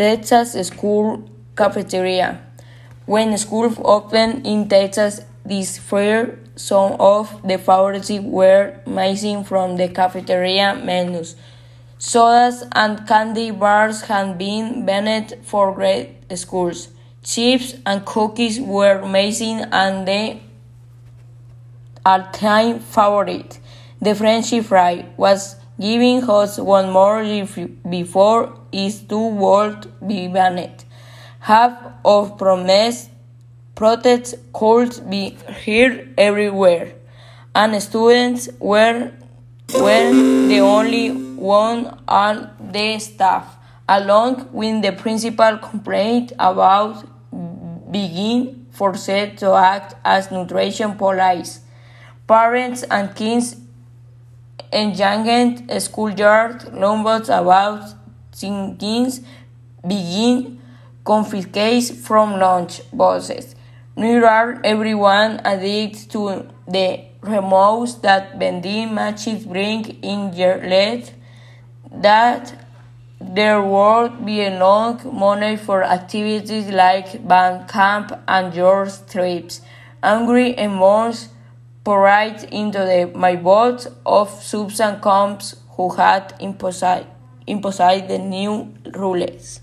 Texas school cafeteria. When school opened in Texas this year, some of the favorites were missing from the cafeteria menus. Sodas and candy bars had been banned for grade schools. Chips and cookies were missing and the all-time favorite, the French fry, was giving us one more before its two would be banned. Half of promise protests could be heard everywhere, and students were, were the only one on the staff, along with the principal complaint about being forced to act as nutrition police. Parents and kids enjoying schoolyard lumber about things begin confiscates from lunch boxes. Nearly everyone addicted to the remorse that vending machines bring in their lead that there would be enough money for activities like band camp and your trips. Angry emotions poured into the my boat of Susan Combs who had imposed, imposed the new rules.